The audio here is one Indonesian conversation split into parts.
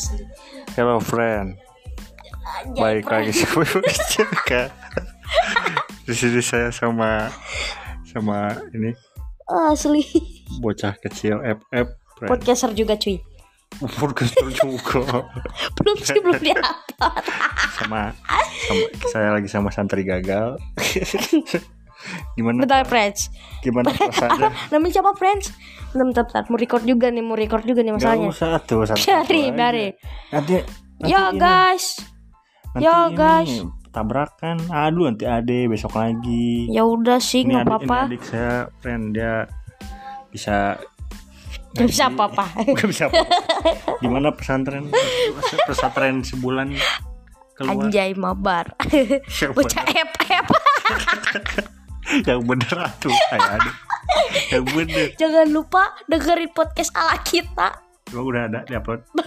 asli Hello friend, baik lagi sama Jaka. Di sini saya sama sama ini asli. bocah kecil FF friend. podcaster juga cuy. Podcaster juga. Belum sih belum diupload. Sama, sama saya lagi sama santri gagal. Gimana? Bentar friends gimana perasaannya? namanya siapa friends bentar bentar, bentar. mau record juga nih mau record juga nih Gak masalahnya. usah tuh satu Biarin, biarin. Nanti, nanti ya ini- guys. Nanti ya, ini guys. tabrakan. Aduh nanti ade besok lagi. ya udah sih nggak apa-apa. adik saya friend dia. Bisa nggak bisa apa-apa. Nggak bisa apa gimana pesantren? Pesantren sebulan keluar. Anjay mabar. Bocah bener, ep yang bener atuh Ay, aduh yang bener. Jangan lupa dengerin podcast ala kita. Emang udah ada di upload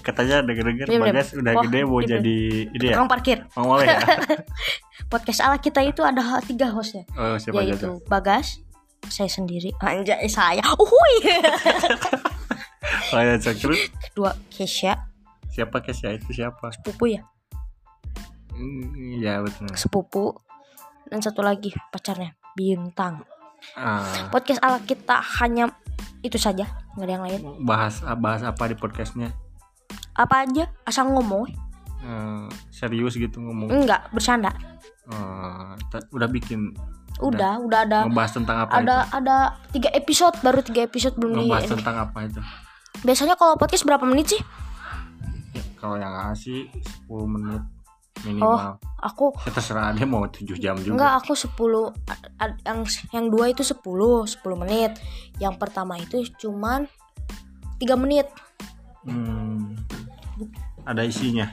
katanya denger-denger Diam, diam. Bagas udah Oh, gede mau jadi ini ya? Tukang parkir. Mau boleh ya? Podcast ala kita itu ada tiga hostnya. Oh siapa aja yaitu tuh Bagas saya sendiri. Anjay saya. Uhui oh ya Cakru kedua Kesha. Siapa Kesya itu siapa? Sepupu ya? Hmm, ya betul. Sepupu. Dan satu lagi pacarnya. Bintang. Ah, podcast ala kita hanya itu saja. Nggak ada yang lain. Bahas bahas apa di podcastnya? Apa aja? Asal ngomong. Eh, serius gitu ngomong? Enggak bercanda. Ta- udah bikin? Udah udah. ada ngebahas tentang apa ada itu? ada tiga episode baru tiga episode belum di ngebahas tentang apa itu biasanya kalau podcast berapa menit sih? Ya, kalau yang ngasih 10 menit minimal. Aku ya terserah dia mau 7 jam juga. Enggak aku 10 a- a- yang yang dua itu 10 10 menit. Yang pertama itu cuman 3 menit. Hmm, ada isinya?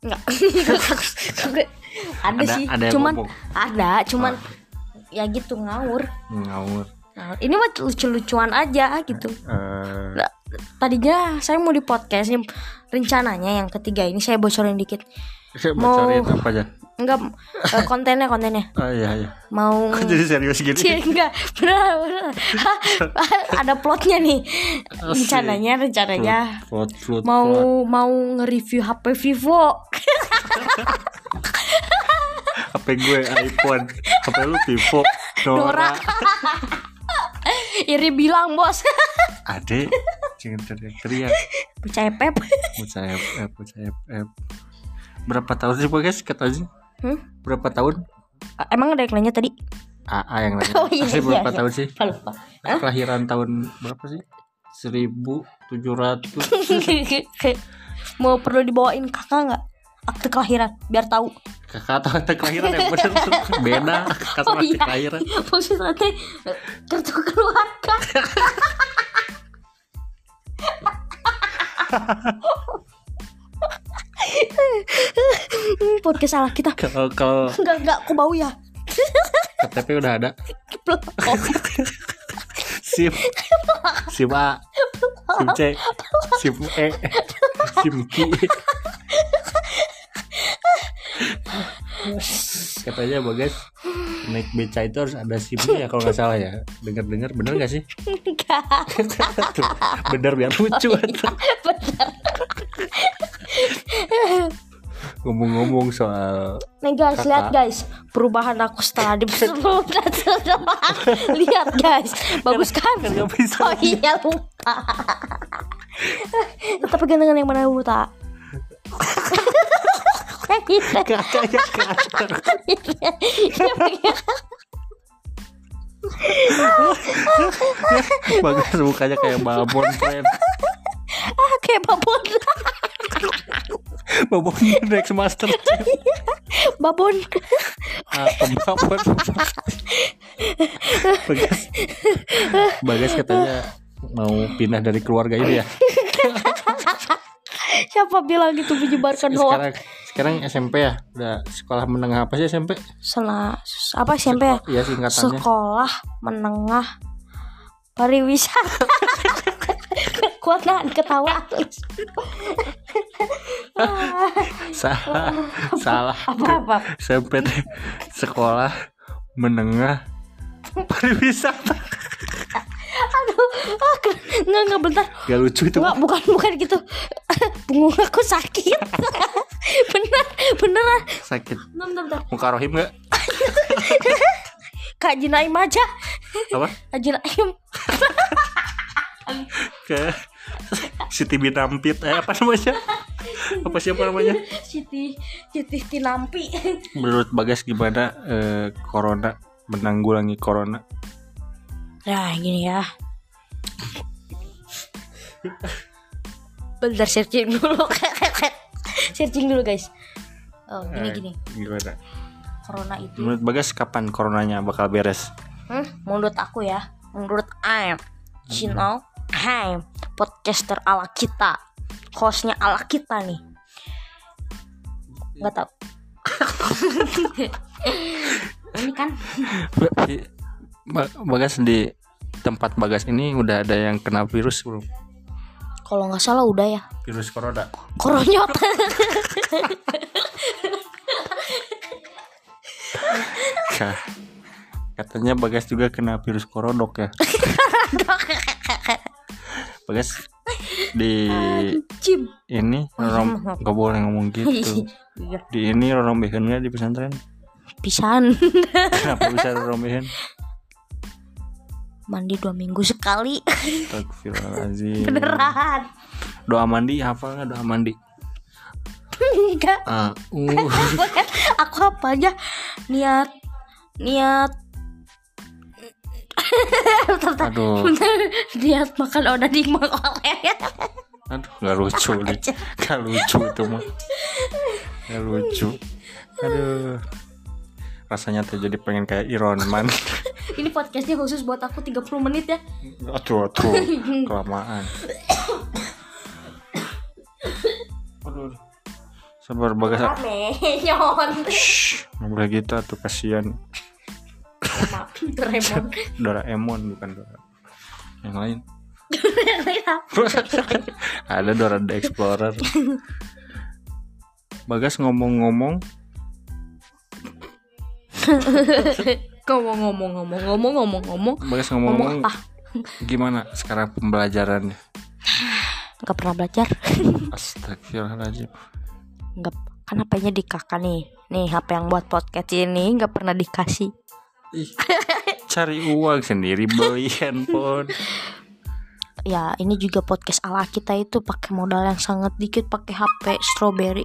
Enggak ada, Ada- sih ada cuman ngomong? ada cuman ya gitu ngawur. Ngawur. Ngawur. ini mah lucu-lucuan aja gitu. Eh, Nah, tadinya saya mau di podcast nih rencananya yang ketiga ini saya bocorin dikit. Mau- bocorin apa aja enggak eh, kontennya kontennya. Oh iya iya. Mau kok jadi serius gini? Cie, enggak. Bener bener ada plotnya nih. Rencananya rencananya. Float, float, mau float. mau nge-review HP Vivo. HP gue iPhone. HP lu Vivo Dora. Dora. Iri bilang bos. Ade Jangan teriak-teriak percaya pep. Bocah FF Bocah FF Berapa tahun sih guys katanya Hmm? Berapa tahun? Emang ada yang nanya tadi? AA yang nanya. Oh, iya, Asli iya, berapa iya. tahun sih? Lupa, lupa. Hah? Kelahiran tahun berapa sih? 1700 mau perlu dibawain kakak nggak? Akte kelahiran biar tahu. Kakak atau akte kelahiran yang bener Beda. Kakak sama Oh, akte iya. kelahiran. Maksudnya kartu keluarga podcast salah kita. Kalau kalau enggak enggak aku bau ya. KTP udah ada. Belum. Oh, SIM. SIM A. SIM C. SIM E. SIM Q. Katanya bagas naik beca itu harus ada SIM-nya ya kalau nggak salah ya. Dengar-dengar bener nggak sih Tuh, bener biar lucu Oh, iya, bener. Ngomong-ngomong soal nih guys Kakak. lihat guys perubahan aku setelah di lihat guys bagus kan kan? bisa oh iya lupa. Tapi gantengan yang mana buta kakaknya bagas mukanya kayak babon friend ah kayak babon. Babon Rex Master babon. Apa babon? Bagas. Bagas katanya mau pindah dari keluarga ini ya siapa bilang gitu menyebarkan hoax? sekarang sekarang SMP ya? Udah sekolah menengah apa sih SMP Sela, apa SMP ya? Iya singkatannya. Sekolah menengah pariwisata. Kuat nahan ketawa salah salah. Apa apa? SMP sekolah menengah pariwisata aduh ah, nggak nggak bentar. Gak lucu itu. Nggak bukan bukan gitu. Punggung aku sakit. Bener beneran sakit. Bentar bentar, muka rohim gak kak Jinaim aja. Apa? Kak Jinaim ke Siti Binampit eh apa namanya? Apa siapa namanya? Siti Siti Tinampi. Menurut Bagas gimana eh, corona menanggulangi corona Nah gini ya. Bentar searching dulu. Searching dulu guys. Oh gini Eh, gini. gimana? Corona itu menurut Bagas kapan coronanya bakal beres? Hmm, Menurut aku ya. Menurut I'm You know I'm Podcaster ala kita. Hostnya ala kita nih. Gak tau Ini kan Bagas di tempat Bagas ini udah ada yang kena virus belum Kalau nggak salah udah ya. Virus corona. Koronyot Kah, katanya Bagas juga kena virus korodok ya Bagas di Cim ini rom gak boleh ngomong gitu. Iya. Di ini rombehannya di pesantren. Pisan. Kenapa bisa rombehan Mandi dua minggu sekali. Astagfirullahaladzim. Beneran. Doa mandi hafal nggak doa mandi? Enggak. Ah uh. Bukan, Aku apa aja? Niat Niat. Bentar, aduh. Bentar. Niat makan udah di oleh. Aduh nggak lucu nih. nggak lucu itu mah. Nggak lucu. Aduh. Rasanya tuh jadi pengen kayak Iron Man Ini podcastnya khusus buat aku 30 menit ya. Aduh aduh. Kelamaan. Aduh. Sabar bagas Nyon. Boleh gitu tuh kasihan. Doraemon Doraemon bukan Dora. Yang lain? Ada Dora the Explorer. Bagas ngomong-ngomong Ngomong ngomong ngomong ngomong ngomong ngomong Bagas Ngomong ngomong-ngomong apa? gimana sekarang pembelajarannya Gak pernah belajar Astagfirullahaladzim Gak Kan HP-nya di kakak nih Nih HP yang buat podcast ini Gak pernah dikasih Ih, cari uang sendiri beli handphone Ya ini juga podcast ala kita itu pakai modal yang sangat dikit pakai HP strawberry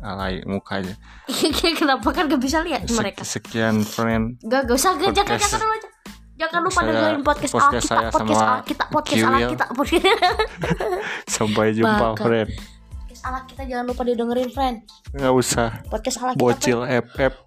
alay mukanya. Kenapa kan gak bisa lihat Sek- mereka? sekian friend Gak, gak usah, gak, jangan, jangan dulu aja Jangan lupa dengerin podcast, podcast ala kita, saya podcast kita, podcast kita, podcast, sampai jumpa Bakal. friend. Podcast ala kita jangan lupa didengerin friend, nggak usah. Podcast ala kita. bocil. FF